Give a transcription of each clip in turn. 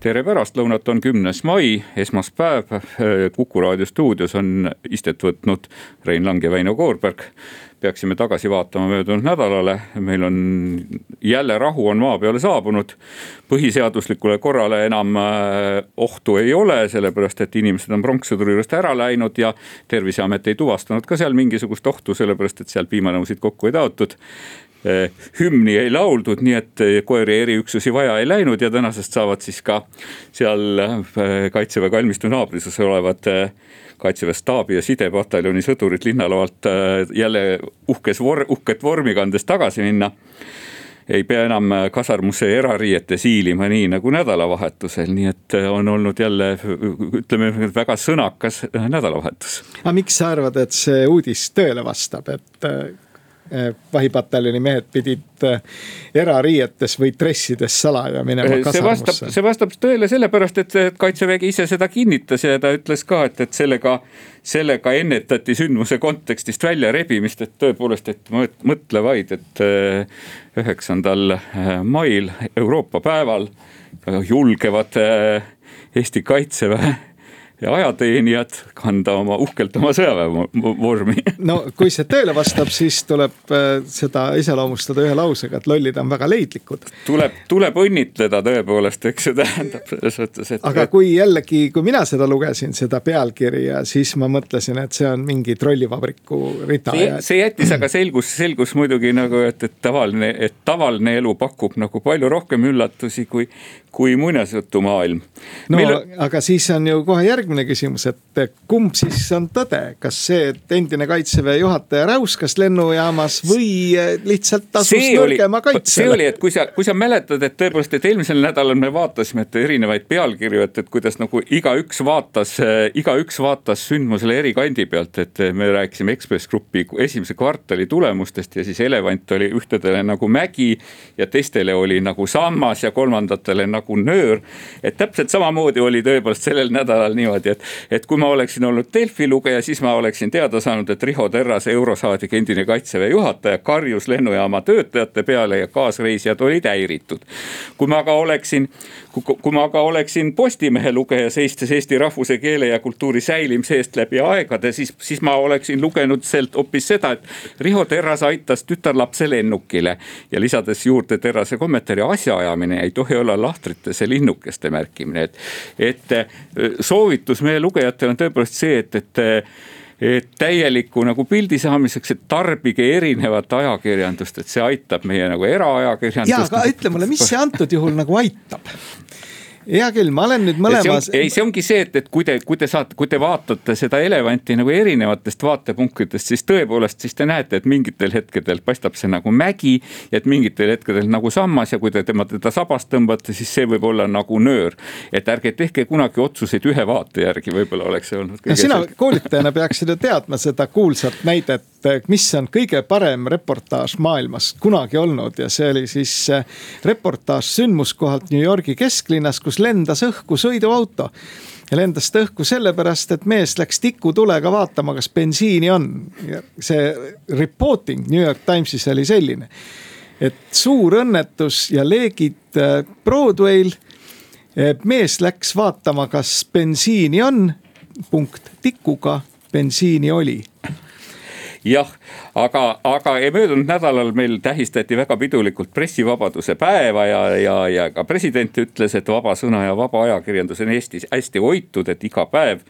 tere pärastlõunat, on kümnes mai, esmaspäev. kuku raadio stuudios on istet võtnud Rein Lang ja Väino Koorberg. peaksime tagasi vaatama möödunud nädalale, meil on jälle rahu on maa peale saabunud. põhiseaduslikule korrale enam äh, ohtu ei ole, sellepärast et inimesed on pronkssõduri juurest ära läinud ja terviseamet ei tuvastanud ka seal mingisugust ohtu, sellepärast et seal piimanõusid kokku ei taotud hümni ei lauldud, nii et eh, koeri eriüksusi vaja ei läinud ja tänasest saavad siis ka seal eh, kaitseväe kalmistu naabruses olevad kaitseväe staabi ja sidepataljoni sõdurid linnalavalt jälle uhkes vor-, uhket vormi kandes tagasi minna ei pea enam kasarmusse erariiete siilima, nii nagu nädalavahetusel, nii et on olnud jälle ütleme väga sõnakas nädalavahetus. aga miks sa arvad, et see uudis tõele vastab, et Eh, vahipataljoni mehed pidid eh, erariietes või dressides salaja minema kasarmusse. see vastab, see vastab tõele sellepärast, et kaitsevägi ise seda kinnitas ja ta ütles ka, et, et sellega, sellega ennetati sündmuse kontekstist väljarebimist, et tõepoolest, et mõtle vaid, et eh, üheksandal mail, Euroopa päeval julgevad Eesti kaitseväe ja ajateenijad kanda oma uhkelt oma sõjaväevormi. no kui see tõele vastab, siis tuleb äh, seda iseloomustada ühe lausega, et lollid on väga leidlikud. tuleb, tuleb õnnitleda tõepoolest, eks ju tähendab selles mõttes, et. aga kui jällegi, kui mina seda lugesin, seda pealkirja, siis ma mõtlesin, et see on mingi trollivabriku rida. see, see jättis aga selgus, selgus muidugi nagu, et, et tavaline, et tavaline elu pakub nagu palju rohkem üllatusi kui, kui muinasjutumaailm. no Meil... aga siis on ju kohe järgmine küsimus, et kumb siis on tõde, kas see, et endine kaitseväe juhataja räuskas lennujaamas või lihtsalt tasus nõrgema kaitsele? see oli, et kui sa, kui sa mäletad, et tõepoolest, et eelmisel nädalal me vaatasime, et erinevaid pealkirju, et, et kuidas nagu igaüks vaatas, igaüks vaatas sündmusele eri kandi pealt, et me rääkisime Ekspress Grupi esimese kvartali tulemustest ja siis elevant oli ühtedele nagu mägi ja teistele oli nagu sammas ja kolmandatele nagu nagu nöör. et täpselt samamoodi oli tõepoolest sellel nädalal niimoodi, et, et kui ma oleksin olnud Delfi lugeja, siis ma oleksin teada saanud, et Riho Terras, eurosaadik, endine kaitseväe juhataja, karjus lennujaama töötajate peale ja kaasreisijad olid häiritud. kui ma aga oleksin kui ma aga oleksin Postimehe lugeja, seistes eesti rahvuse, keele ja kultuuri säilimise eest läbi aegade, siis, siis ma oleksin lugenud sealt hoopis seda, et Riho Terras aitas tütarlapse lennukile ja lisades juurde Terrase kommentaari, asjaajamine ei tohi olla lahtritesse linnukeste märkimine, et, et soovitus meie lugejatele on tõepoolest see, et, et et täieliku nagu pildi saamiseks, et tarbige erinevat ajakirjandust, et see aitab meie nagu eraajakirjandust. ja, aga ütle mulle, mis see antud juhul nagu aitab? Hea küll, ma olen nüüd mõlemas. ei, see ongi see, et, et kui te, kui te saate, kui te vaatate seda elevanti nagu erinevatest vaatepunktidest, siis tõepoolest, siis te näete, et mingitel hetkedel paistab see nagu mägi. ja et mingitel hetkedel nagu sammas ja kui te tema, teda sabast tõmbate, siis see võib olla nagu nöör. et ärge tehke kunagi otsuseid ühe vaate järgi, võib-olla oleks see olnud. no sina koolitajana peaksid ju teadma seda kuulsat näidet, mis on kõige parem reportaaž maailmas kunagi olnud ja see oli siis eh, reportaaž sündmuskohalt New Yorgi kesklinnas, kus lendas õhku sõiduauto ja lendas ta õhku sellepärast, et mees läks tikutulega vaatama, kas bensiini on. see reporting New York Timesis oli selline, et suur õnnetus ja leegid äh, Broadway'l. mees läks vaatama, kas bensiini on, punkt, tikuga bensiini oli jah, aga, aga möödunud nädalal meil tähistati väga pidulikult pressivabaduse päeva ja, ja, ja ka president ütles, et vaba sõna ja vaba ajakirjandus on Eestis hästi hoitud, et iga päev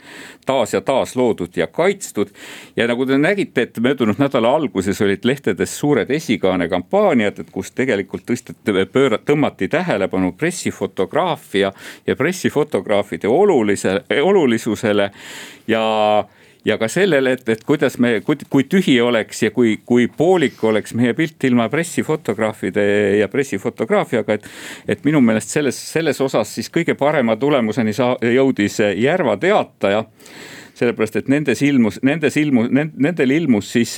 taas ja taas loodud ja kaitstud. ja nagu te nägite, et möödunud nädala alguses olid lehtedes suured esikaane kampaaniad, et kus tegelikult tõsteti, pööra-, tõmmati tähelepanu pressifotograafia ja pressifotograafide olulise, olulisusele ja ja ka sellele, et, et kuidas me, kui tühi oleks ja kui, kui poolik oleks meie pilt ilma pressifotograafide ja pressifotograafiaga, et. et minu meelest selles, selles osas siis kõige parema tulemuseni saa-, jõudis Järva Teataja sellepärast et nendes ilmus, nendes ilmus, nendel ilmus siis,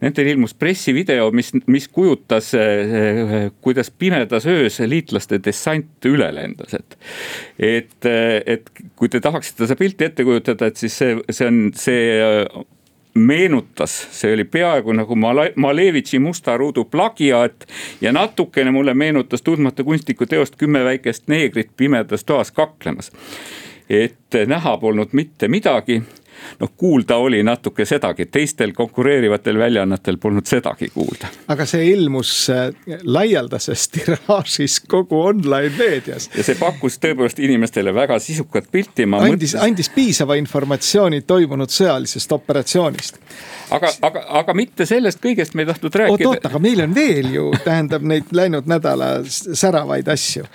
nendel ilmus pressivideo, mis, mis kujutas, kuidas pimedas öös liitlaste dessant üle lendas, et. et, et kui te tahaksite seda pilti ette kujutada, et siis see, see on see meenutas, see oli peaaegu nagu Male-, Malevitši Musta ruudu plagiaat. ja natukene mulle meenutas tundmatu kunstniku teost Kümme väikest neegrit pimedas toas kaklemas et näha polnud mitte midagi noh, kuulda oli natuke sedagi, teistel konkureerivatel väljaannetel polnud sedagi kuulda. aga see ilmus äh, laialdases tiraažis kogu online meedias. ja see pakkus tõepoolest inimestele väga sisukat pilti. andis mõtlesin..., andis piisava informatsiooni toimunud sõjalisest operatsioonist. aga, aga, aga mitte sellest kõigest me ei tahtnud rääkida. oot-oot, aga meil on veel ju, tähendab neid läinud nädala säravaid asju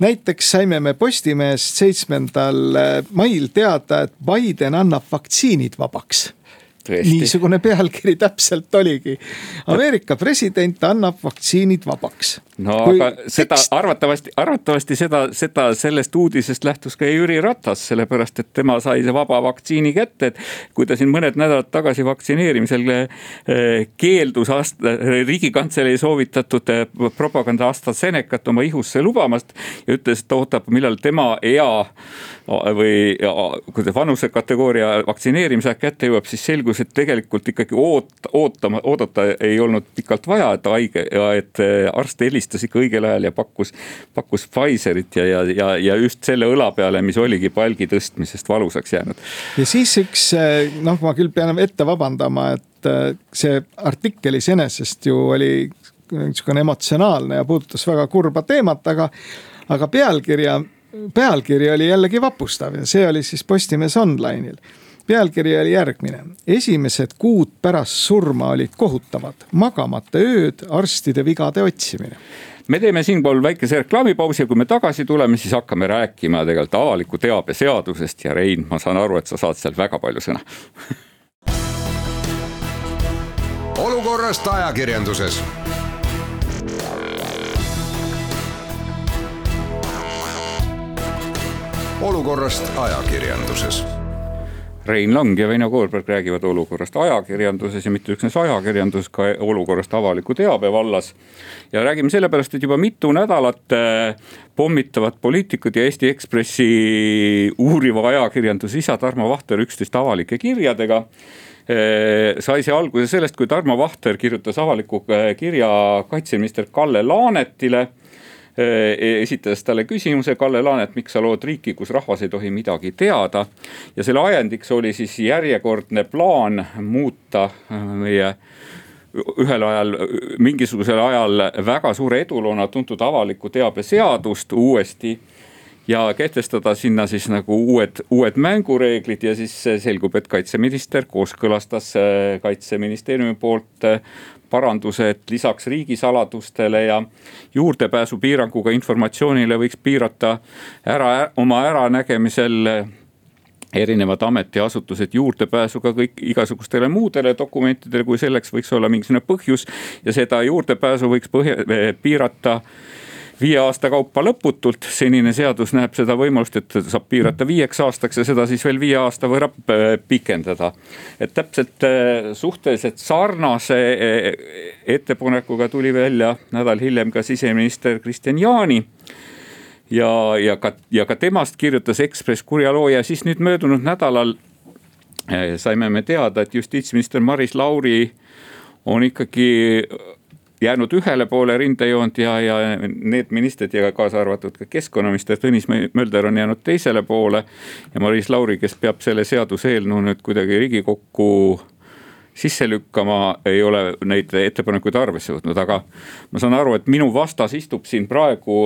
näiteks saime me Postimehest seitsmendal eh, mail teada, et Biden annab vaktsiinid vabaks Tõesti. niisugune pealkiri täpselt oligi. Ameerika president annab vaktsiinid vabaks. no Kui aga seda tekst... arvatavasti, arvatavasti seda, seda sellest uudisest lähtus ka Jüri Ratas, sellepärast et tema sai see vaba vaktsiini kätte, et. kui ta siin mõned nädalad tagasi vaktsineerimisel eh, keeldus aast-, riigikantselei soovitatud eh, propaganda AstraZenecat oma ihusse lubamast. ja ütles, et ootab, millal tema ea või kui ta vanusekategooria vaktsineerimise aeg kätte jõuab, siis selgus, et tegelikult ikkagi oot-, ootama, oodata ei olnud pikalt vaja, et haige et eh, arst helistas ikka õigel ajal ja pakkus, pakkus Pfizerit ja, ja, ja, ja just selle õla peale, mis oligi palgi tõstmisest valusaks jäänud. ja siis üks eh, noh, ma küll pean ette vabandama, et eh, see artikkel iseenesest ju oli niisugune emotsionaalne ja puudutas väga kurba teemat, aga, aga pealkirja pealkiri oli jällegi vapustav ja see oli siis Postimees Online'il. Pealkiri oli järgmine, esimesed kuud pärast surma olid kohutavad, magamata ööd, arstide vigade otsimine. Me teeme siinpool väikese reklaamipausi ja kui me tagasi tuleme, siis hakkame rääkima tegelikult avaliku teabe seadusest ja Rein, ma saan aru, et sa saad seal väga palju sõna. Olukorrast ajakirjanduses. Olukorrast ajakirjanduses. Rein Lang ja Veino Koolberg räägivad olukorrast ajakirjanduses ja mitte üksnes ajakirjanduses, ka olukorrast avaliku teabe vallas. ja räägime sellepärast, et juba mitu nädalat äh, pommitavad poliitikud ja Eesti Ekspressi uuriva ajakirjanduse isa Tarmo Vahter üksteist avalike kirjadega äh, sai see alguse sellest, kui Tarmo Vahter kirjutas avaliku äh, kirja kaitseminister Kalle Laanetile E, esitas talle küsimuse, Kalle Laanet, miks sa lood riiki, kus rahvas ei tohi midagi teada. ja selle ajendiks oli siis järjekordne plaan muuta meie ühel ajal, mingisugusel ajal väga suure eduloona tuntud avaliku teabe seadust uuesti ja kehtestada sinna siis nagu uued, uued mängureeglid ja siis selgub, et kaitseminister kooskõlastas kaitseministeeriumi poolt parandused lisaks riigisaladustele ja juurdepääsupiiranguga informatsioonile võiks piirata ära oma äranägemisel erinevad ametiasutused juurdepääsu ka kõik igasugustele muudele dokumentidele, kui selleks võiks olla mingisugune põhjus. ja seda juurdepääsu võiks põhja, piirata viie aasta kaupa lõputult. senine seadus näeb seda võimalust, et saab piirata viieks aastaks ja seda siis veel viie aasta võrra äh, pikendada. et täpselt äh, suhteliselt sarnase äh, ettepanekuga tuli välja nädal hiljem ka siseminister Kristian Jaani ja, ja ka, ja ka temast kirjutas Ekspress kurja loo ja siis nüüd möödunud nädalal saime me teada, et justiitsminister Maris Lauri on ikkagi jäänud ühele poole rindejoont ja, ja need ministrid ja kaasa arvatud ka keskkonnaminister Tõnis Mölder on jäänud teisele poole. ja Maris Lauri, kes peab selle seaduseelnõu nüüd kuidagi riigikokku sisse lükkama, ei ole neid ettepanekuid arvesse võtnud, aga ma saan aru, et minu vastas istub siin praegu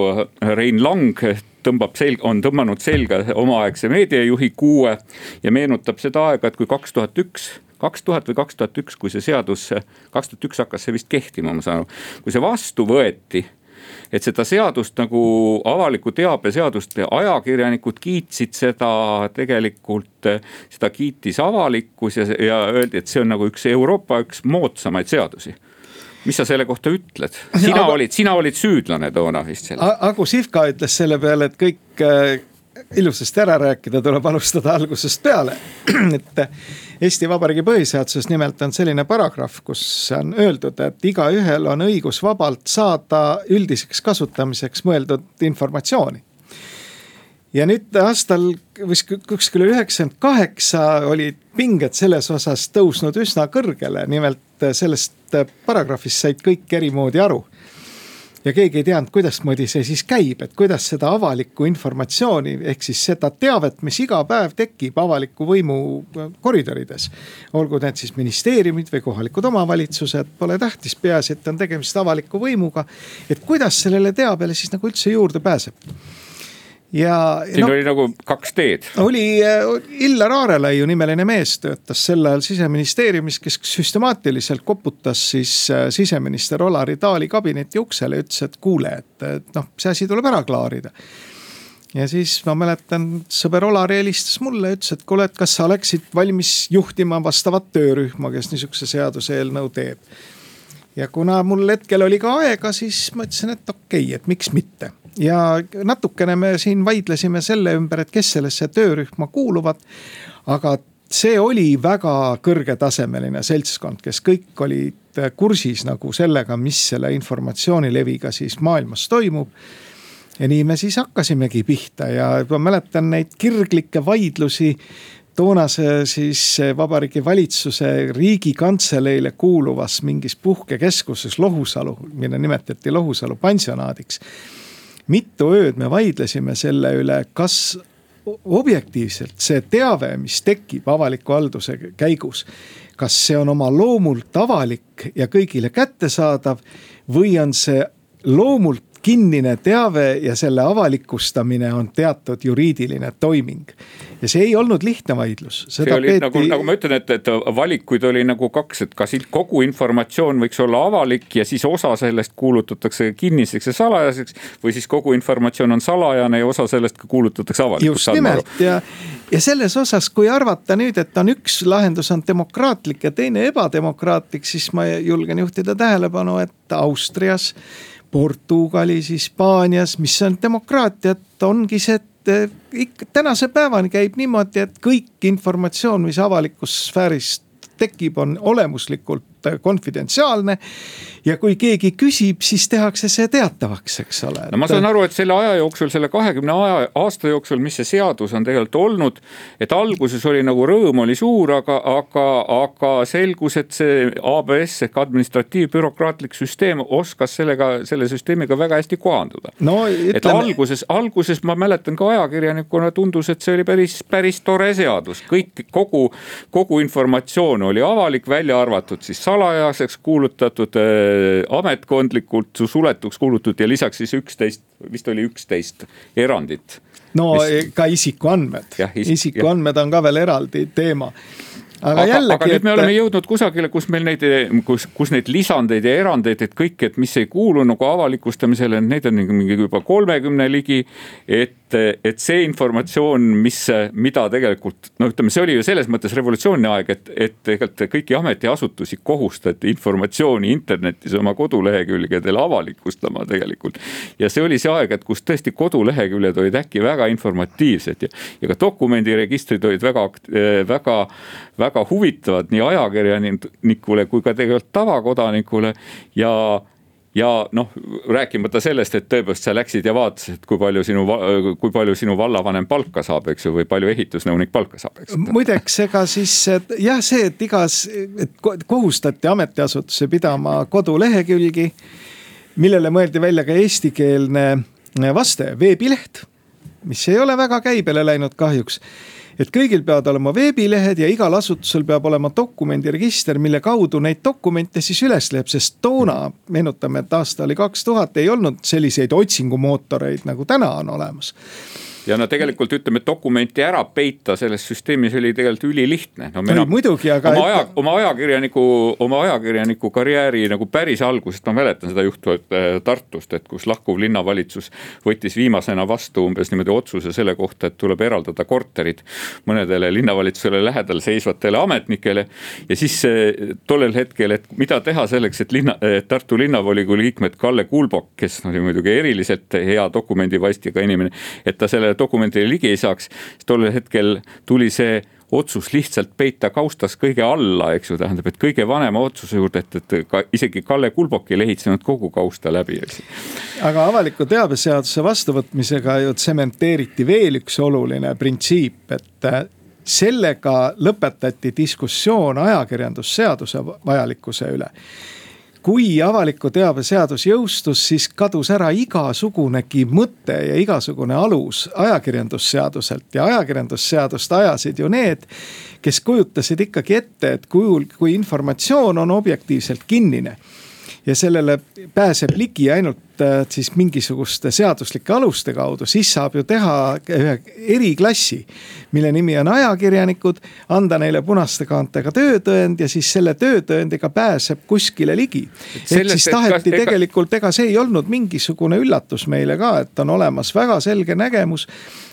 Rein Lang, tõmbab selg, on tõmmanud selga omaaegse meediajuhi kuue ja meenutab seda aega, et kui kaks tuhat üks kaks tuhat või kaks tuhat üks, kui see seadus, kaks tuhat üks hakkas see vist kehtima, ma saan aru, kui see vastu võeti et seda seadust nagu avaliku teabe seadust, ajakirjanikud kiitsid seda tegelikult, seda kiitis avalikkus ja, ja öeldi, et see on nagu üks Euroopa üks moodsamaid seadusi mis sa selle kohta ütled, sina Agu, olid, sina olid süüdlane toona vist seal. Agu Sihvka ütles selle peale, et kõik ilusasti ära rääkida, tuleb alustada algusest peale. et Eesti Vabariigi põhiseaduses nimelt on selline paragrahv, kus on öeldud, et igaühel on õigus vabalt saada üldiseks kasutamiseks mõeldud informatsiooni. Ja nüüd aastal kuskil üheksakümmend kaheksa olid pinged selles osas tõusnud üsna kõrgele, nimelt sellest paragrahvist said kõik eri moodi aru ja keegi ei teadnud, kuidasmoodi see siis käib, et kuidas seda avalikku informatsiooni ehk siis seda teavet, mis iga päev tekib avaliku võimu koridorides. olgu need siis ministeeriumid või kohalikud omavalitsused, pole tähtis, peaasi, et on tegemist avaliku võimuga. et kuidas sellele teabele siis nagu üldse juurde pääseb ja. siin no, oli nagu kaks teed. oli äh, Illar Aarelaiu nimeline mees töötas sel ajal siseministeeriumis, kes süstemaatiliselt koputas siis äh, siseminister Olari Taali kabineti uksele ja ütles, et kuule, et, et noh, see asi tuleb ära klaarida ja siis ma mäletan, sõber Olar helistas mulle, ütles, et kuule, et kas sa oleksid valmis juhtima vastavat töörühma, kes niisuguse seaduseelnõu teeb. Ja kuna mul hetkel oli ka aega, siis ma ütlesin, et okei okay,, et miks mitte ja natukene me siin vaidlesime selle ümber, et kes sellesse töörühma kuuluvad. aga see oli väga kõrgetasemeline seltskond, kes kõik olid kursis nagu sellega, mis selle informatsioonileviga siis maailmas toimub ja nii me siis hakkasimegi pihta ja ma mäletan neid kirglikke vaidlusi toonase siis Vabariigi Valitsuse riigikantseleile kuuluvas mingis puhkekeskuses Lohusalu, mida nimetati Lohusalu pansionaadiks. Mitu ööd me vaidlesime selle üle, kas objektiivselt see teave, mis tekib avaliku halduse käigus, kas see on oma loomult avalik ja kõigile kättesaadav või on see loomult kinnine teave ja selle avalikustamine on teatud juriidiline toiming ja see ei olnud lihtne vaidlus. see oli peeti... nagu, nagu ma ütlen, et, et valikuid oli nagu kaks, et kas kogu informatsioon võiks olla avalik ja siis osa sellest kuulutatakse kinniseks ja salajaseks. või siis kogu informatsioon on salajane ja osa sellest ka kuulutatakse avalikuks. just nimelt ja, ja selles osas, kui arvata nüüd, et on üks lahendus on demokraatlik ja teine ebademokraatlik, siis ma julgen juhtida tähelepanu, et Austrias Portugalis, Hispaanias, mis on demokraatiat, ongi see et ikka tänase päevani käib niimoodi, et kõik informatsioon, mis avalikus sfääris tekib, on olemuslikult konfidentsiaalne. ja kui keegi küsib, siis tehakse see teatavaks, eks ole. no ma saan aru, et selle aja jooksul, selle kahekümne aasta jooksul, mis see seadus on tegelikult olnud. et alguses oli nagu rõõm oli suur, aga, aga, aga selgus, et see ABS ehk administratiivbürokraatlik süsteem oskas sellega, selle süsteemiga väga hästi kohanduda no,. Et alguses, alguses ma mäletan ka ajakirjanikuna tundus, et see oli päris, päris tore seadus, kõik, kogu, kogu informatsioon oli avalik, välja arvatud siis salajaseks kuulutatud, äh, ametkondlikult suletuks kuulutatud ja lisaks siis üksteist, vist oli üksteist erandit. no mis... ka isikuandmed, isik, isikuandmed on ka veel eraldi teema aga, aga jällegi. aga nüüd me oleme jõudnud kusagile, kus meil neid, kus, kus neid lisandeid ja erandeid, et kõik, et mis ei kuulu nagu avalikustamisele, neid on mingi juba kolmekümne ligi. et, et see informatsioon, mis, mida tegelikult noh, ütleme, see oli ju selles mõttes revolutsiooniline aeg, et, et tegelikult kõiki ametiasutusi kohustati informatsiooni internetis oma kodulehekülgedel avalikustama tegelikult. ja see oli see aeg, et kus tõesti koduleheküljed olid äkki väga informatiivsed ja, ja ka dokumendiregistrid olid väga, väga väga huvitavad nii ajakirjanikule kui ka tegelikult tavakodanikule ja ja noh, rääkimata sellest, et tõepoolest sa läksid ja vaatasid, kui palju sinu, kui palju sinu vallavanem palka saab, eks ju, või palju ehitusnõunik palka saab, eks. muideks, ega siis jah, see, et igas, et kohustati ametiasutusi pidama kodulehekülgi, millele mõeldi välja ka eestikeelne vaste, veebileht, mis ei ole väga käibele läinud kahjuks et kõigil peavad olema veebilehed ja igal asutusel peab olema dokumendiregister, mille kaudu neid dokumente siis üles leiab, sest toona meenutame, et aasta oli kaks tuhat, ei olnud selliseid otsingumootoreid nagu täna on olemas ja no tegelikult ütleme, dokumenti ära peita selles süsteemis oli tegelikult ülilihtne. no mina, muidugi, aga. oma aja, oma ajakirjaniku, oma ajakirjaniku karjääri nagu päris algusest ma mäletan seda juhtu äh, Tartust, et kus lahkuv linnavalitsus võttis viimasena vastu umbes niimoodi otsuse selle kohta, et tuleb eraldada korterid mõnedele linnavalitsusele lähedal seisvatele ametnikele. ja siis tollel hetkel, et mida teha selleks, et linna, Tartu linnavolikogu liikmed Kalle Kulbok, kes oli muidugi eriliselt hea dokumendivaistiga inimene, et ta selle dokumendile ligi ei saaks. tollel hetkel tuli see otsus lihtsalt peita kaustas kõige alla, eks ju, tähendab, et kõige vanema otsuse juurde, et, et ka isegi Kalle Kulbok ei lehitsenud kogu kausta läbi, eks. aga avaliku teabeseaduse vastuvõtmisega ju tsementeeriti veel üks oluline printsiip, et äh, sellega lõpetati diskussioon ajakirjandusseaduse vajalikkuse üle kui avaliku teabe seadus jõustus, siis kadus ära igasugunegi mõte ja igasugune alus ajakirjandusseaduselt. Ja ajakirjandusseadust ajasid ju need, kes kujutasid ikkagi ette, et kujul, kui informatsioon on objektiivselt kinnine ja sellele pääseb ligi ainult äh, siis mingisuguste seaduslike aluste kaudu, siis saab ju teha ühe eriklassi, mille nimi on ajakirjanikud, anda neile punaste kaantega töötõend ja siis selle töötõendiga pääseb kuskile ligi. ehk siis taheti ega... tegelikult, ega see ei olnud mingisugune üllatus meile ka, et on olemas väga selge nägemus,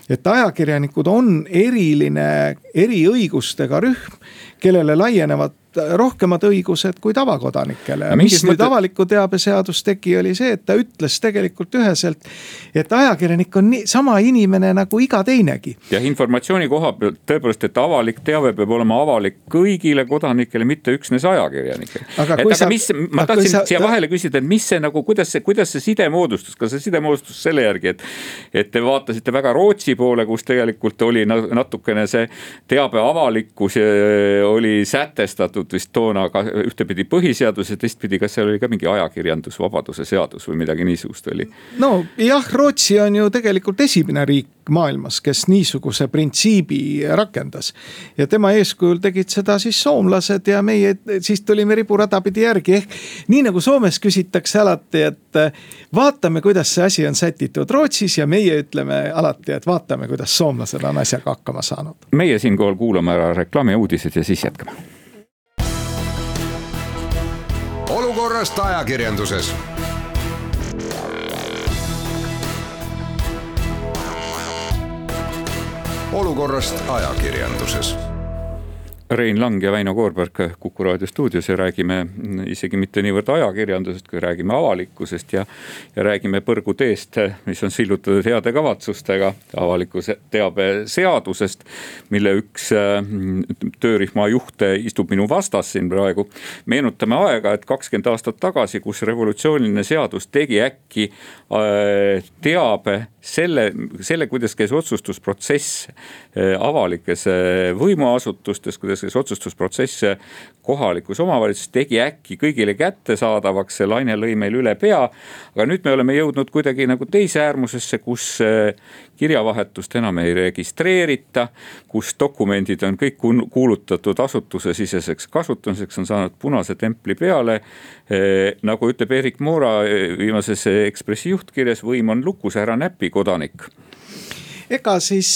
et ajakirjanikud on eriline, eriõigustega rühm, kellele laienevad rohkemad õigused kui tavakodanikele. mis nüüd mõte... avaliku teabe seadus tegi, oli see, et ta ütles tegelikult üheselt, et ajakirjanik on nii, sama inimene nagu iga teinegi. ja informatsiooni koha pealt tõepoolest, et avalik teave peab olema avalik kõigile kodanikele, mitte üksnes ajakirjanikele. et aga sa, mis, ma tahtsin sa, siia vahele küsida, et mis see nagu, kuidas see, kuidas see side moodustus, kas see side moodustus selle järgi, et. et te vaatasite väga Rootsi poole, kus tegelikult oli natukene see teabe avalikkus eh, oli sätestatud seotud vist toona ka ühtepidi põhiseadus ja teistpidi, kas seal oli ka mingi ajakirjandusvabaduse seadus või midagi niisugust oli? no jah, Rootsi on ju tegelikult esimene riik maailmas, kes niisuguse printsiibi rakendas. ja tema eeskujul tegid seda siis soomlased ja meie siis tulime riburada pidi järgi, ehk nii nagu Soomes küsitakse alati, et vaatame, kuidas see asi on sätitud Rootsis ja meie ütleme alati, et vaatame, kuidas soomlased on asjaga hakkama saanud. meie siinkohal kuulame ära reklaami ja uudised ja siis jätkame olukorrast ajakirjanduses. olukorrast ajakirjanduses Rein Lang ja Väino Koorberg Kuku raadio stuudios ja räägime isegi mitte niivõrd ajakirjandusest, kui räägime avalikkusest ja. ja räägime põrguteest, mis on sillutatud heade kavatsustega, avalikkuse teabe seadusest. mille üks töörühma juht istub minu vastas siin praegu. meenutame aega, et kakskümmend aastat tagasi, kus revolutsiooniline seadus tegi äkki äh, teabe selle, selle, kuidas käis otsustusprotsess äh, avalikes äh, võimuasutustes, kuidas käis otsustusprotsess kohalikus omavalitsuses, tegi äkki kõigile kättesaadavaks, see laine lõi meil üle pea. aga nüüd me oleme jõudnud kuidagi nagu teise äärmusesse, kus äh, kirjavahetust enam ei registreerita, kus dokumendid on kõik kuulutatud asutusesiseseks kasutamiseks, on saanud punase templi peale. Nagu ütleb Erik Moora viimases Ekspressi juhtkirjas, võim on lukus, ära näpi kodanik. Ega siis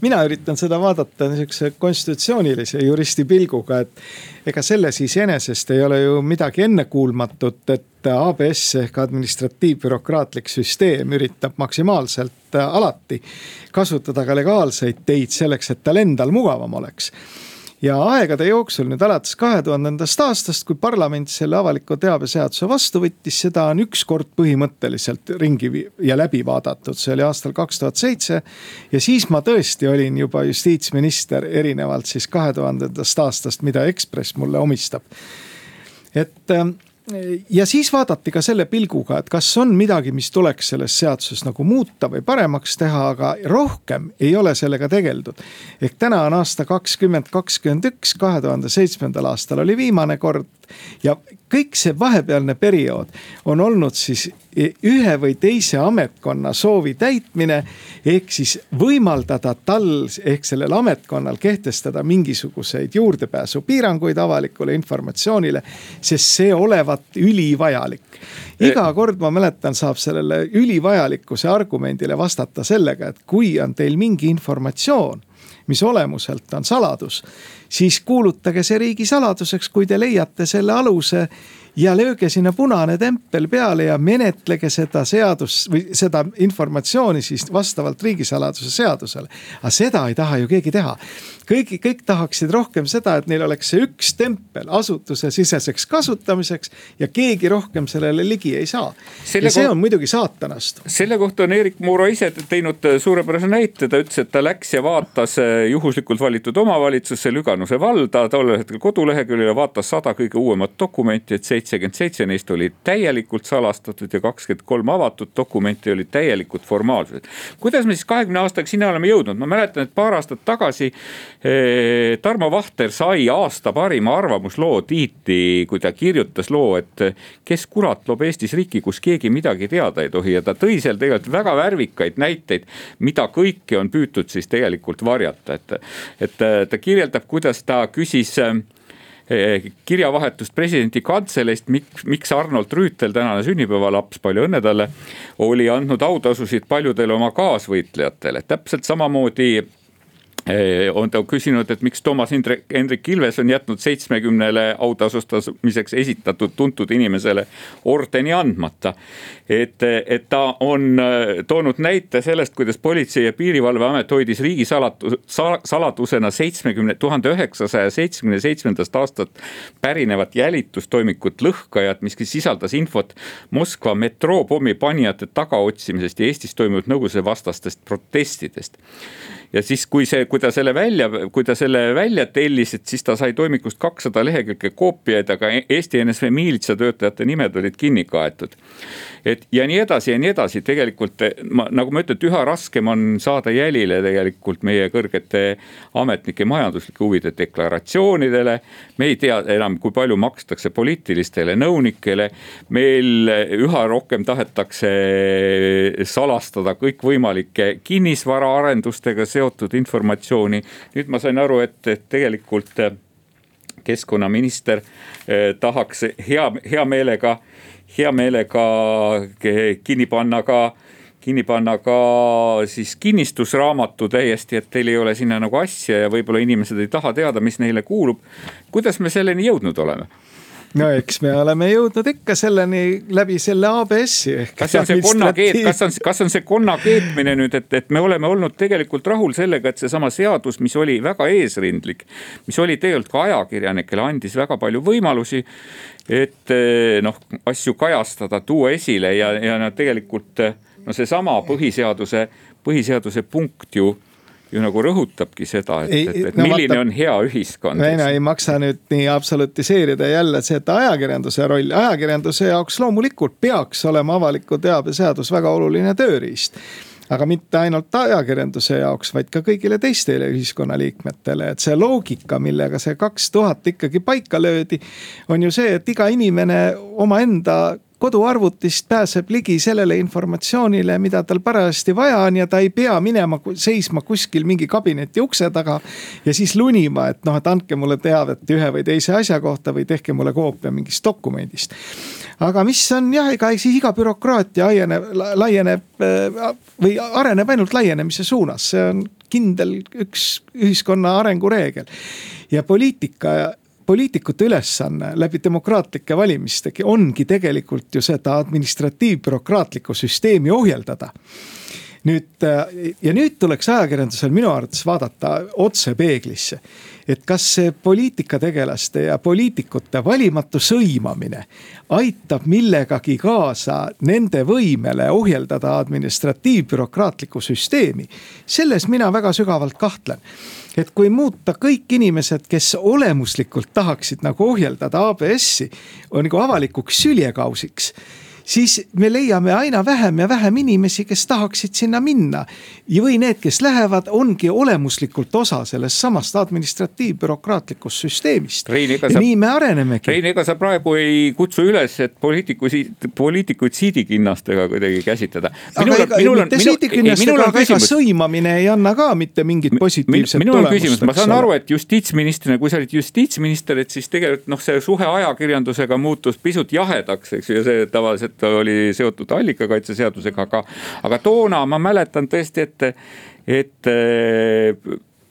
mina üritan seda vaadata niisuguse konstitutsioonilise juristi pilguga, et ega selles iseenesest ei ole ju midagi ennekuulmatut, et ABS ehk administratiivbürokraatlik süsteem üritab maksimaalselt alati kasutada ka legaalseid teid selleks, et tal endal mugavam oleks ja aegade jooksul nüüd alates kahe tuhandendast aastast, kui parlament selle avaliku teabe seaduse vastu võttis, seda on üks kord põhimõtteliselt ringi ja läbi vaadatud, see oli aastal kaks tuhat seitse. ja siis ma tõesti olin juba justiitsminister, erinevalt siis kahe tuhandendast aastast, mida Ekspress mulle omistab. et ähm, ja siis vaadati ka selle pilguga, et kas on midagi, mis tuleks selles seaduses nagu muuta või paremaks teha, aga rohkem ei ole sellega tegeldud. ehk täna on aasta kakskümmend kakskümmend üks, kahe tuhande seitsmendal aastal oli viimane kord ja kõik see vahepealne periood on olnud siis ühe või teise ametkonna soovi täitmine. ehk siis võimaldada tal ehk sellel ametkonnal kehtestada mingisuguseid juurdepääsupiiranguid avalikule informatsioonile, sest see olevat ülivajalik. iga kord ma mäletan, saab sellele ülivajalikkuse argumendile vastata sellega, et kui on teil mingi informatsioon mis olemuselt on saladus, siis kuulutage see riigisaladuseks, kui te leiate selle aluse ja lööge sinna punane tempel peale ja menetlege seda seadust või seda informatsiooni siis vastavalt riigisaladuse seadusele. aga seda ei taha ju keegi teha. kõik, kõik tahaksid rohkem seda, et neil oleks see üks tempel asutusesiseseks kasutamiseks ja keegi rohkem sellele ligi ei saa. ja see on muidugi saatanast. selle kohta on Erik Muuro ise teinud suurepärase näite, ta ütles, et ta läks ja vaatas juhuslikult valitud omavalitsusse Lüganuse valda tollel hetkel koduleheküljel ja vaatas sada kõige uuemat dokumenti, et seitsekümmend seitse neist olid täielikult salastatud ja kakskümmend kolm avatud dokumenti olid täielikult formaalsused. kuidas me siis kahekümne aastaga sinna oleme jõudnud, ma mäletan, et paar aastat tagasi eh, Tarmo Vahter sai aasta parima arvamusloo tiitli, kui ta kirjutas loo, et kes kurat loob Eestis riiki, kus keegi midagi teada ei tohi. Ja ta tõi seal tegelikult väga värvikaid näiteid, mida kõike on püütud siis tegelikult varjata, et, et ta kirjeldab, kuidas ta küsis Eh, kirjavahetust presidendi kantseleist, miks, miks Arnold Rüütel, tänane sünnipäevalaps, palju õnne talle, oli andnud autasusid paljudele oma kaasvõitlejatele, täpselt samamoodi on ta küsinud, et miks Toomas Hendrik, Hendrik Ilves on jätnud seitsmekümnele autasustamiseks esitatud tuntud inimesele ordeni andmata. et, et ta on äh, toonud näite sellest, kuidas Politsei- ja Piirivalveamet hoidis riigisalatu- sal,, saladusena seitsmekümne, tuhande üheksasaja seitsmekümne seitsmendast aastast pärinevat jälitustoimikut Lõhkajad, mis sisaldas infot Moskva metroopommi panijate tagaotsimisest ja Eestis toimunud nõukogude vastastest protestidest ja siis, kui see, kui ta selle välja, kui ta selle välja tellis, et siis ta sai toimikust kakssada lehekülge koopiaid, aga Eesti NSV miilitsatöötajate nimed olid kinni kaetud. et ja nii edasi ja nii edasi, tegelikult ma, nagu ma ütlen, et üha raskem on saada jälile tegelikult meie kõrgete ametnike majanduslike huvide deklaratsioonidele. me ei tea enam, kui palju makstakse poliitilistele nõunikele. meil üha rohkem tahetakse salastada kõikvõimalike kinnisvaraarendustega seotud seotud informatsiooni. nüüd ma sain aru, et, et tegelikult äh, keskkonnaminister äh, tahaks hea, hea meelega, hea meelega kinni panna ka kinni panna ka siis kinnistusraamatu täiesti, et teil ei ole sinna nagu asja ja võib-olla inimesed ei taha teada, mis neile kuulub. kuidas me selleni jõudnud oleme? No eks me oleme jõudnud ikka selleni läbi selle ABS-i ehk. kas see on see konnakeet, kas on, kas on see konna keetmine nüüd, et, et me oleme olnud tegelikult rahul sellega, et seesama seadus, mis oli väga eesrindlik. mis oli tegelikult ka ajakirjanikele, andis väga palju võimalusi. et eh, noh, asju kajastada, tuua esile ja, ja no tegelikult no seesama põhiseaduse, põhiseaduse punkt ju ju nagu rõhutabki seda, et, et, et no, milline vaata, on hea ühiskond. ei no ei maksa nüüd nii absolutiseerida jälle seda ajakirjanduse rolli, ajakirjanduse jaoks loomulikult peaks olema avaliku teabe seadus väga oluline tööriist aga mitte ainult ajakirjanduse jaoks, vaid ka kõigile teistele ühiskonnaliikmetele, et see loogika, millega see kaks tuhat ikkagi paika löödi. on ju see, et iga inimene omaenda koduarvutist pääseb ligi sellele informatsioonile, mida tal parajasti vaja on ja ta ei pea minema seisma kuskil mingi kabineti ukse taga. ja siis lunima, et noh, et andke mulle teavet ühe või teise asja kohta või tehke mulle koopia mingist dokumendist. aga mis on jah, ega siis iga bürokraatia laieneb, laieneb või areneb ainult laienemise suunas, see on kindel üks ühiskonna arengureegel. ja poliitika poliitikute ülesanne läbi demokraatlike valimistegi ongi tegelikult ju seda administratiivbürokraatlikku süsteemi ohjeldada nüüd ja nüüd tuleks ajakirjandusel minu arvates vaadata otse peeglisse. et kas see poliitikategelaste ja poliitikute valimatu sõimamine aitab millegagi kaasa nende võimele ohjeldada administratiivbürokraatlikku süsteemi. selles mina väga sügavalt kahtlen et kui muuta kõik inimesed, kes olemuslikult tahaksid nagu ohjeldada ABS-i, nagu avalikuks süljekausiks siis me leiame aina vähem ja vähem inimesi, kes tahaksid sinna minna. või need, kes lähevad, ongi olemuslikult osa sellest samast administratiivbürokraatlikust süsteemist. nii me arenemegi. Rein, ega sa praegu ei kutsu üles, et poliitikuid, poliitikuid siidikinnastega kuidagi käsitleda. aga ega minul, mitte siidikinnastega, aga ega sõimamine ei anna ka mitte mingit positiivset minul on küsimus, ma saan aru, et justiitsministrina, kui sa olid justiitsminister, et siis tegelikult noh, see suhe ajakirjandusega muutus pisut jahedaks, eks ju, ja see tavaliselt ta oli seotud allikakaitseseadusega, aga, aga toona ma mäletan tõesti, et, et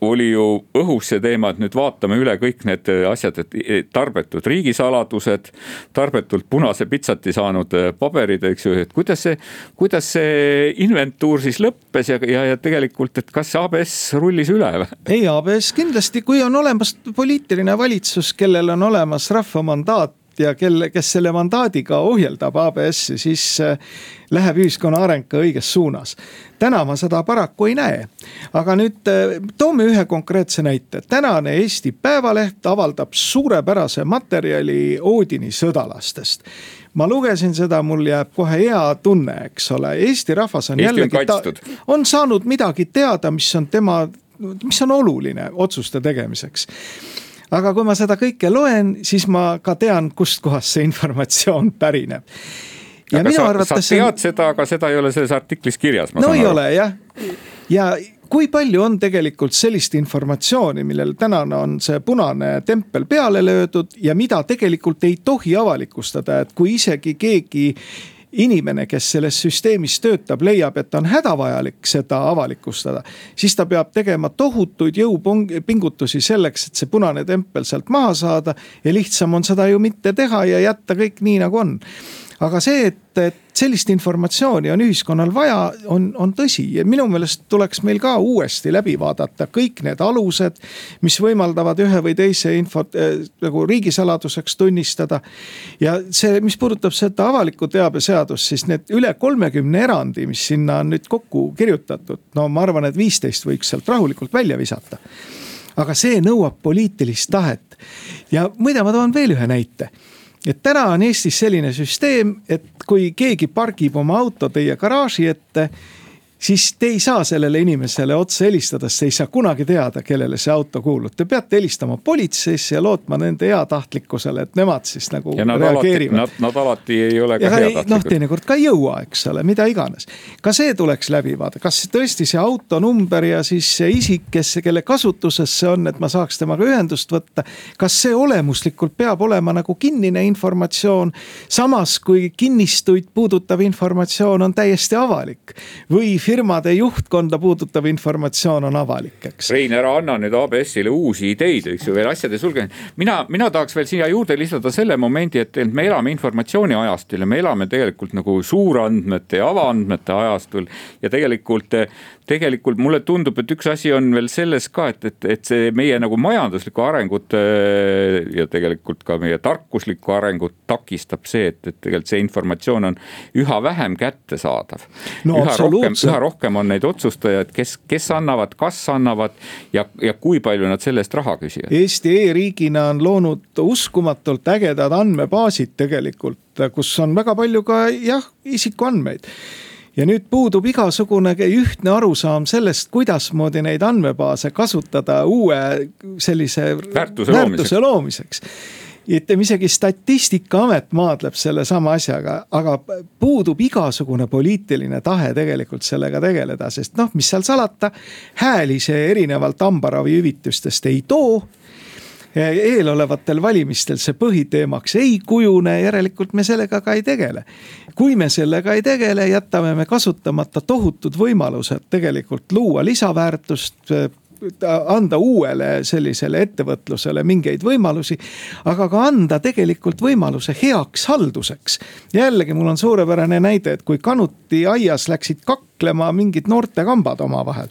oli ju õhus see teema, et nüüd vaatame üle kõik need asjad, et tarbetud riigisaladused, tarbetult punase pitsati saanud paberid, eks ju, et kuidas see, kuidas see inventuur siis lõppes ja, ja, ja tegelikult, et kas ABS rullis üle või? ei, ABS kindlasti, kui on olemas poliitiline valitsus, kellel on olemas rahva mandaat ja kelle, kes selle mandaadiga ohjeldab ABS-i, siis äh, läheb ühiskonna areng ka õiges suunas. täna ma seda paraku ei näe. aga nüüd äh, toome ühe konkreetse näite. tänane Eesti Päevaleht avaldab suurepärase materjali Oodini sõdalastest ma lugesin seda, mul jääb kohe hea tunne, eks ole, Eesti rahvas on Eesti jällegi, on saanud midagi teada, mis on tema, mis on oluline otsuste tegemiseks aga kui ma seda kõike loen, siis ma ka tean, kustkohast see informatsioon pärineb. ja aga minu sa, arvates. sa tead seda, aga seda ei ole selles artiklis kirjas. no ei aru. ole jah, ja kui palju on tegelikult sellist informatsiooni, millel tänane on see punane tempel peale löödud ja mida tegelikult ei tohi avalikustada, et kui isegi keegi inimene, kes selles süsteemis töötab, leiab, et on hädavajalik seda avalikustada. siis ta peab tegema tohutuid jõupingutusi selleks, et see punane tempel sealt maha saada ja lihtsam on seda ju mitte teha ja jätta kõik nii, nagu on aga see, et, et sellist informatsiooni on ühiskonnal vaja, on, on tõsi. Ja minu meelest tuleks meil ka uuesti läbi vaadata kõik need alused, mis võimaldavad ühe või teise infot äh, nagu riigisaladuseks tunnistada. ja see, mis puudutab seda avaliku teabe seadust, siis need üle kolmekümne erandi, mis sinna on nüüd kokku kirjutatud, no ma arvan, et viisteist võiks sealt rahulikult välja visata. Aga see nõuab poliitilist tahet. Ja muide, ma toon veel ühe näite et täna on Eestis selline süsteem, et kui keegi pargib oma auto teie garaaži ette siis te ei saa sellele inimesele otse helistada, sest te ei saa kunagi teada, kellele see auto kuulub. Te peate helistama politseisse ja lootma nende heatahtlikkusele, et nemad siis nagu ja nad reageerivad. Nad, nad alati ei ole ka heatahtlikud. noh, teinekord ka ei jõua, eks ole, mida iganes. ka see tuleks läbi vaadata, kas tõesti see autonumber ja siis see isik, kes, kelle kasutuses see on, et ma saaks temaga ühendust võtta. kas see olemuslikult peab olema nagu kinnine informatsioon, samas kui kinnistuid puudutav informatsioon on täiesti avalik või firmade juhtkonda puudutav informatsioon on avalik, eks. Rein, ära anna nüüd ABS-ile uusi ideid, eks ju, veel asjade sulgemine. mina, mina tahaks veel siia juurde lisada selle momendi, et, me elame informatsiooni ajastul ja me elame tegelikult nagu suurandmete ja avaandmete ajastul. ja tegelikult tegelikult mulle tundub, et üks asi on veel selles ka, et, et, et see meie nagu majanduslikku arengut äh, ja tegelikult ka meie tarkuslikku arengut takistab see, et, et tegelikult see informatsioon on üha vähem kättesaadav no,. üha rohkem, üha rohkem on neid otsustajaid, kes, kes annavad, kas annavad ja, ja kui palju nad selle eest raha küsivad. Eesti e-riigina on loonud uskumatult ägedad andmebaasid tegelikult, kus on väga palju ka jah, isikuandmeid ja nüüd puudub igasugune ühtne arusaam sellest, kuidasmoodi neid andmebaase kasutada uue sellise väärtuse, väärtuse loomiseks ütleme isegi statistikaamet maadleb sellesama asjaga, aga puudub igasugune poliitiline tahe tegelikult sellega tegeleda, sest noh, mis seal salata. hääli see erinevalt hambaravihüvitistest ei too eelolevatel valimistel see põhiteemaks ei kujune, järelikult me sellega ka ei tegele. kui me sellega ei tegele, jätame me kasutamata tohutud võimalused tegelikult luua lisaväärtust anda uuele sellisele ettevõtlusele mingeid võimalusi, aga ka anda tegelikult võimaluse heaks halduseks. jällegi, mul on suurepärane näide, et kui kanuti aias läksid kaklema mingid noortekambad omavahel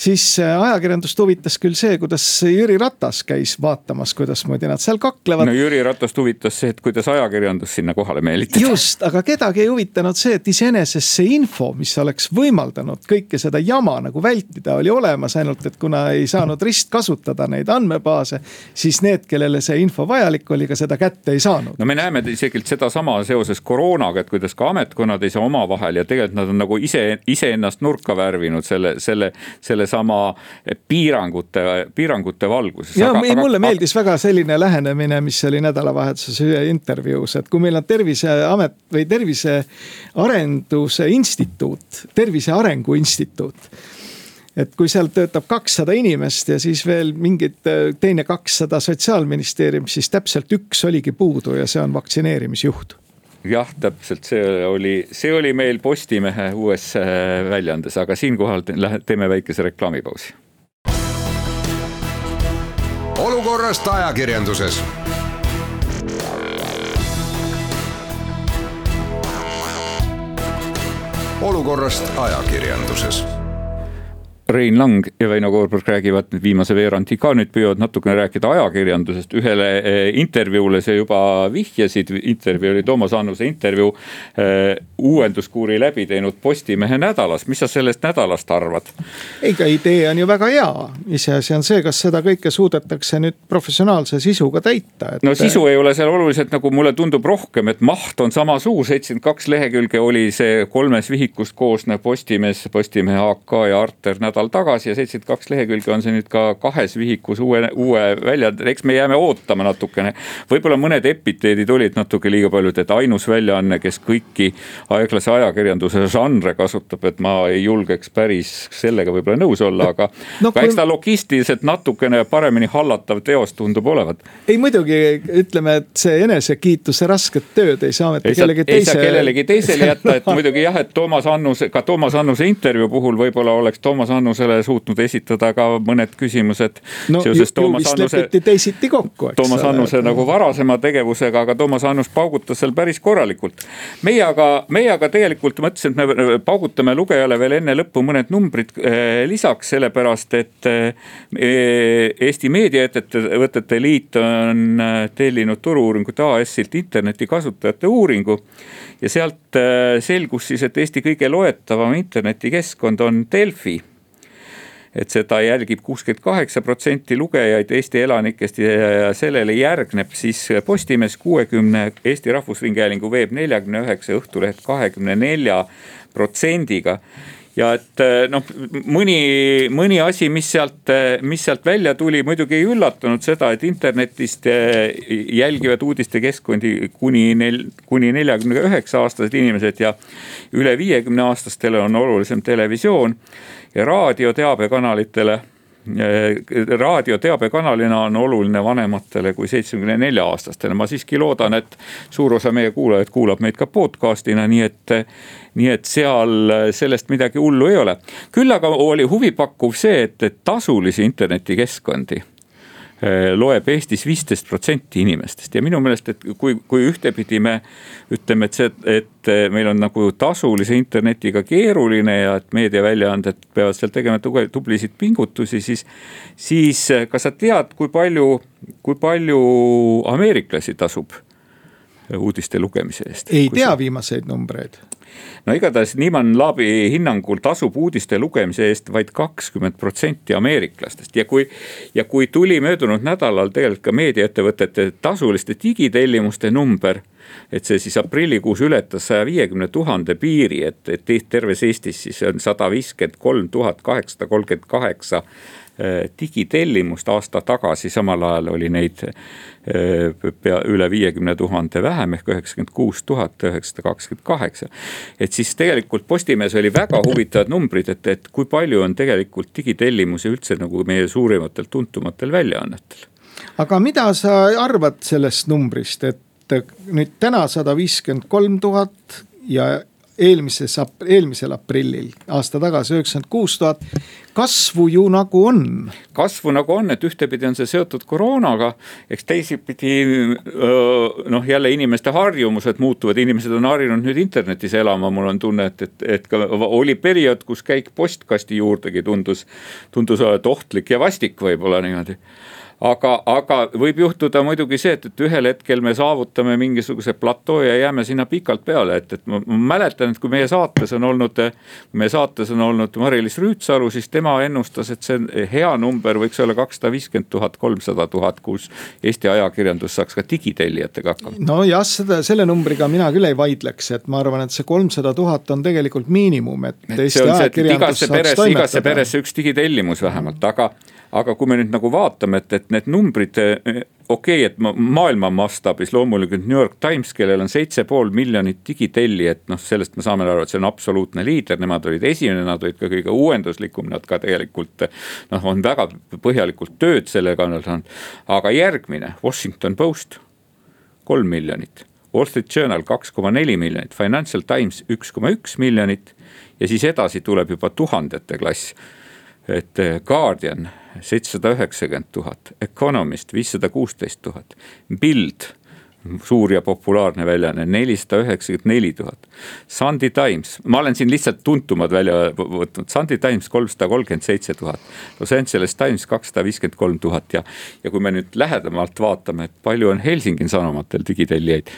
siis äh, ajakirjandust huvitas küll see, kuidas Jüri Ratas käis vaatamas, kuidasmoodi nad seal kaklevad. no Jüri Ratast huvitas see, et kuidas ajakirjandus sinna kohale meelitada. just, aga kedagi ei huvitanud see, et iseenesest see info, mis oleks võimaldanud kõike seda jama nagu vältida, oli olemas, ainult et kuna ei saanud ristkasutada neid andmebaase, siis need, kellele see info vajalik oli, ka seda kätte ei saanud. no me näeme isegi sedasama seoses koroonaga, et kuidas ka ametkonnad ei saa omavahel ja tegelikult nad on nagu ise, iseennast nurka värvinud selle, selle, selle sellesama piirangute, piirangute valguses. ja aga, ei, mulle aga, meeldis väga selline lähenemine, mis oli nädalavahetuses ühe intervjuus, et kui meil on terviseamet või Tervise Arenduse Instituut, Tervise Arengu Instituut et kui seal töötab kakssada inimest ja siis veel mingid teine kakssada sotsiaalministeeriumis, siis täpselt üks oligi puudu ja see on vaktsineerimisjuht jah, täpselt see oli, see oli meil Postimehe uues äh, väljaandes, aga siinkohal teeme väikese reklaamipausi. olukorrast ajakirjanduses olukorrast ajakirjanduses Rein Lang ja Väino Koorberg räägivad nüüd viimase veerandi ka nüüd püüavad natukene rääkida ajakirjandusest. ühele eh, intervjuule sa juba vihjasid, intervjuu oli Toomas Annuse intervjuu äh,. uuenduskuuri läbi teinud Postimehe nädalas, mis sa sellest nädalast arvad? ega idee on ju väga hea, iseasi on see, kas seda kõike suudetakse nüüd professionaalse sisuga täita et.... no sisu ei ole seal oluliselt nagu mulle tundub rohkem, et maht on sama suur, seitsekümmend kaks lehekülge oli see kolmest vihikust koosnev Postimees, Postimehe AK ja Arter nädal nädal tagasi ja seitsekümmend kaks lehekülge on see nüüd ka kahes vihikus uue, uue väljaande, eks me jääme ootama natukene. võib-olla mõned epiteedid olid natuke liiga paljud, et ainus väljaanne, kes kõiki aeglase ajakirjanduse žanre kasutab, et ma ei julgeks päris sellega võib-olla nõus olla, aga no, kui... eks ta logistiliselt natukene paremini hallatav teos tundub olevat. ei muidugi ütleme, et see enesekiituse rasket tööd ei saa mitte kellegi teise. ei saa kellelegi teisele jätta, et muidugi jah, et Toomas Annuse, ka Toomas Annuse intervjuu puhul võib-olla oleks Toomas Annus Annusele suutnud esitada ka mõned küsimused no,. seoses Toomas Annuse. teisiti kokku, eks. Toomas Annuse nagu varasema tegevusega, aga Toomas Annus paugutas seal päris korralikult. meie aga, meie aga tegelikult mõtlesime, et me paugutame lugejale veel enne lõppu mõned numbrid eh, lisaks, sellepärast et eh, Eesti Meediaettevõtete Liit on eh, tellinud Turu-uuringute AS-ilt internetikasutajate uuringu ja sealt selgus siis, et Eesti kõige loetavam internetikeskkond on Delfi et seda jälgib kuuskümmend kaheksa protsenti lugejaid Eesti elanikest ja sellele järgneb siis Postimees kuuekümne, Eesti Rahvusringhäälingu veeb neljakümne üheksa, Õhtuleht kahekümne nelja protsendiga. Ja et noh, mõni, mõni asi, mis sealt, mis sealt välja tuli, muidugi ei üllatanud seda, et internetist jälgivad uudistekeskkondi kuni nel-, kuni neljakümne üheksa aastased inimesed ja üle viiekümne aastastele on olulisem televisioon raadioteabekanalitele eh, raadioteabekanalina on oluline vanematele kui seitsmekümne nelja aastastele, ma siiski loodan, et suur osa meie kuulajaid kuulab meid ka podcast'ina, nii et. nii et seal sellest midagi hullu ei ole, küll aga oli huvipakkuv see, et, et tasulisi internetikeskkondi loeb Eestis viisteist protsenti inimestest ja minu meelest, et kui, kui ühtepidi me ütleme, et see, et meil on nagu tasulise internetiga keeruline ja et meediaväljaanded peavad seal tegema tublisid pingutusi, siis. siis kas sa tead, kui palju, kui palju ameeriklasi tasub uudiste lugemise eest? ei tea sa... viimaseid numbreid no igatahes Niman Laabi hinnangul tasub uudiste lugemise eest vaid kakskümmend protsenti ameeriklastest ja kui. ja kui tuli möödunud nädalal tegelikult ka meediaettevõtete tasuliste digitellimuste number et see siis aprillikuus ületas saja viiekümne tuhande piiri, et, et terves Eestis siis on sada viiskümmend kolm tuhat kaheksasada kolmkümmend kaheksa digitellimust aasta tagasi, samal ajal oli neid äh, pea üle viiekümne tuhande vähem ehk üheksakümmend kuus tuhat üheksasada kakskümmend kaheksa. et siis tegelikult Postimehes oli väga huvitavad numbrid, et, et kui palju on tegelikult digitellimusi üldse nagu meie suurimatel tuntumatel väljaannetel. aga mida sa arvad sellest numbrist, et nüüd täna sada viiskümmend kolm tuhat ja eelmises, eelmisel aprillil, aasta tagasi üheksakümmend kuus tuhat. kasvu ju nagu on. kasvu nagu on, et ühtepidi on see seotud koroonaga, eks teisipidi noh, jälle inimeste harjumused muutuvad, inimesed on harjunud nüüd internetis elama, mul on tunne, et, et, et ka oli periood, kus käik postkasti juurdegi tundus, tundus olevat ohtlik ja vastik võib-olla niimoodi aga, aga võib juhtuda muidugi see, et, et ühel hetkel me saavutame mingisuguse platoo ja jääme sinna pikalt peale, et, et ma, ma mäletan, et kui meie saates on olnud. meie saates on olnud Mari-Liis Rüütsalu, siis tema ennustas, et see hea number võiks olla kakssada viiskümmend tuhat, kolmsada tuhat, kus Eesti ajakirjandus saaks ka digitellijatega hakkama. nojah, seda, selle numbriga mina küll ei vaidleks, et ma arvan, et see kolmsada tuhat on tegelikult miinimum, et. et igasse peresse, igasse peresse üks digitellimus vähemalt, aga aga kui me nüüd nagu vaatame, et, et need numbrid, eh, okei okay,, et maailma mastaabis loomulikult New York Times, kellel on seitse pool miljonit digitellijat, noh, sellest me saame aru, et see on absoluutne liider, nemad olid esimene, nad olid ka kõige uuenduslikum, nad ka tegelikult. noh, on väga põhjalikult tööd selle kallal saanud, aga järgmine Washington Post, kolm miljonit. Wall Street Journal kaks koma neli miljonit, Financial Times üks koma üks miljonit ja siis edasi tuleb juba tuhandete klass et Guardian seitsesada üheksakümmend tuhat, Economist viissada kuusteist tuhat, Bild suur ja populaarne väljaanne, nelisada üheksakümmend neli tuhat. Sunday Times, ma olen siin lihtsalt tuntumad välja võtnud, Sunday Times kolmsada kolmkümmend seitse tuhat. Los Angeles Times kakssada viiskümmend kolm tuhat ja, ja kui me nüüd lähedamalt vaatame, palju on Helsingi Sanomatel digitellijaid.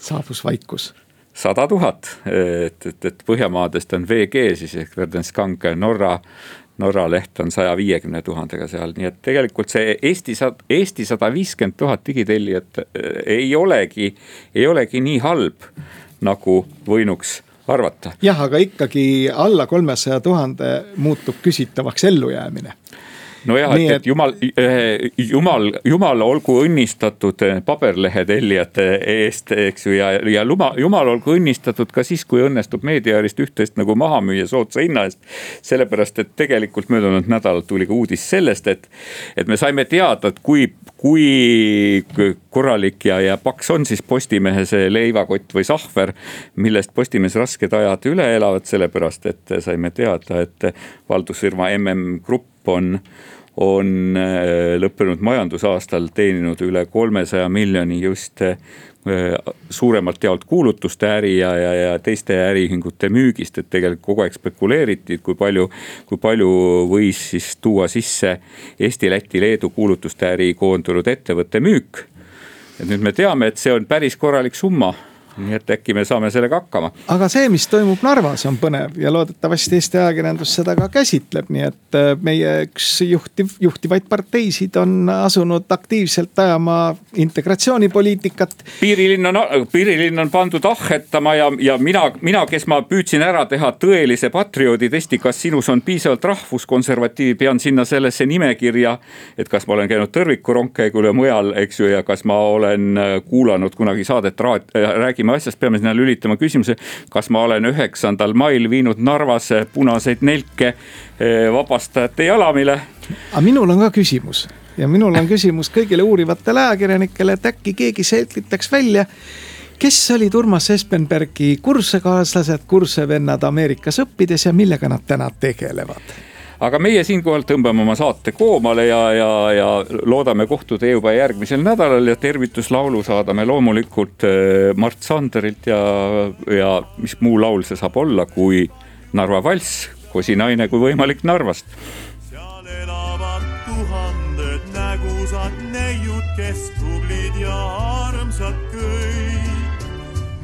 saabus vaikus sada tuhat, et, et, et Põhjamaadest on VG siis ehk Verdenskank Norra Norra leht on saja viiekümne tuhandega seal, nii et tegelikult see Eesti, Eesti sada viiskümmend tuhat digitellijat äh, ei olegi, ei olegi nii halb, nagu võinuks arvata. jah, aga ikkagi alla kolmesaja tuhande muutub küsitavaks ellujäämine nojah, et, et jumal, jumal, jumal olgu õnnistatud eh, paberlehe tellijate eest, eks ju, ja, ja luma, jumal olgu õnnistatud ka siis, kui õnnestub meediaäärist üht-teist nagu maha müüa soodsa hinna eest. sellepärast, et tegelikult möödunud nädalal tuli ka uudis sellest, et, et me saime teada, et kui, kui korralik ja, ja paks on siis Postimehe see leivakott või sahver, millest Postimees rasked ajad üle elavad, sellepärast et saime teada, et valdusfirma MM Grupp on, on äh, lõppenud majandusaastal teeninud üle kolmesaja miljoni just äh, suuremalt jaolt kuulutuste äri ja, ja, ja teiste äriühingute müügist, et tegelikult kogu aeg spekuleeriti, et kui palju, kui palju võis siis tuua sisse Eesti, Läti, Leedu kuulutuste äri koondunud ettevõtte müük. et nüüd me teame, et see on päris korralik summa nii et äkki me saame sellega hakkama. aga see, mis toimub Narvas, on põnev ja loodetavasti Eesti ajakirjandus seda ka käsitleb, nii et äh, meie üks juhtiv, juhtivaid parteisid on asunud aktiivselt ajama integratsioonipoliitikat. piirilinn on, piirilinn on pandud ahhetama ja, ja mina, mina, kes ma püüdsin ära teha tõelise patrioodi testi, kas sinus on piisavalt rahvuskonservatiivi, pean sinna sellesse nimekirja. et kas ma olen käinud Tõrviku rongkäigul ja mujal, eks ju, ja kas ma olen äh, kuulanud kunagi saadet raad-, äh, räägime asjast, peame sinna lülitama küsimuse, kas ma olen üheksandal mail viinud Narvasse punaseid nelke eh, vabastajate jalamile. aga minul on ka küsimus ja minul on küsimus kõigile uurivatele ajakirjanikele, et äkki keegi selgitaks välja kes olid Urmas Espenbergi kursakaaslased, kursevennad Ameerikas õppides ja millega nad täna tegelevad? Aga meie siinkohal tõmbame oma saate koomale ja, ja, ja loodame kohtuda juba järgmisel nädalal ja tervituslaulu saadame loomulikult äh, Mart Sanderilt ja, ja mis muu laul see saab olla, kui Narva valss, kosinaine kui võimalik Narvast. seal elavad tuhanded nägusad neiud, kes tublid ja armsad kõik.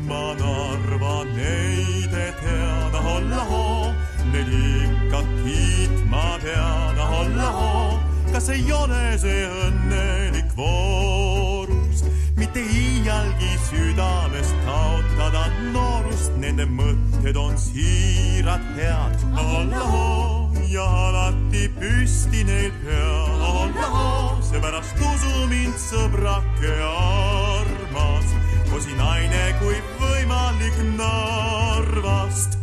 ma Narva neide tean, olla hoo, neid kas ei ole see õnnelik voorus, mitte iialgi südamest kaotada noorust, nende mõtted on siirad head, allaho ja alati püsti neil pea, allaho, seepärast usu mind, sõbrake armas, kosi naine kui võimalik Narvast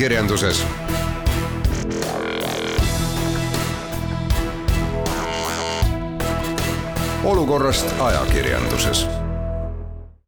ajakirjanduses. olukorrast ajakirjanduses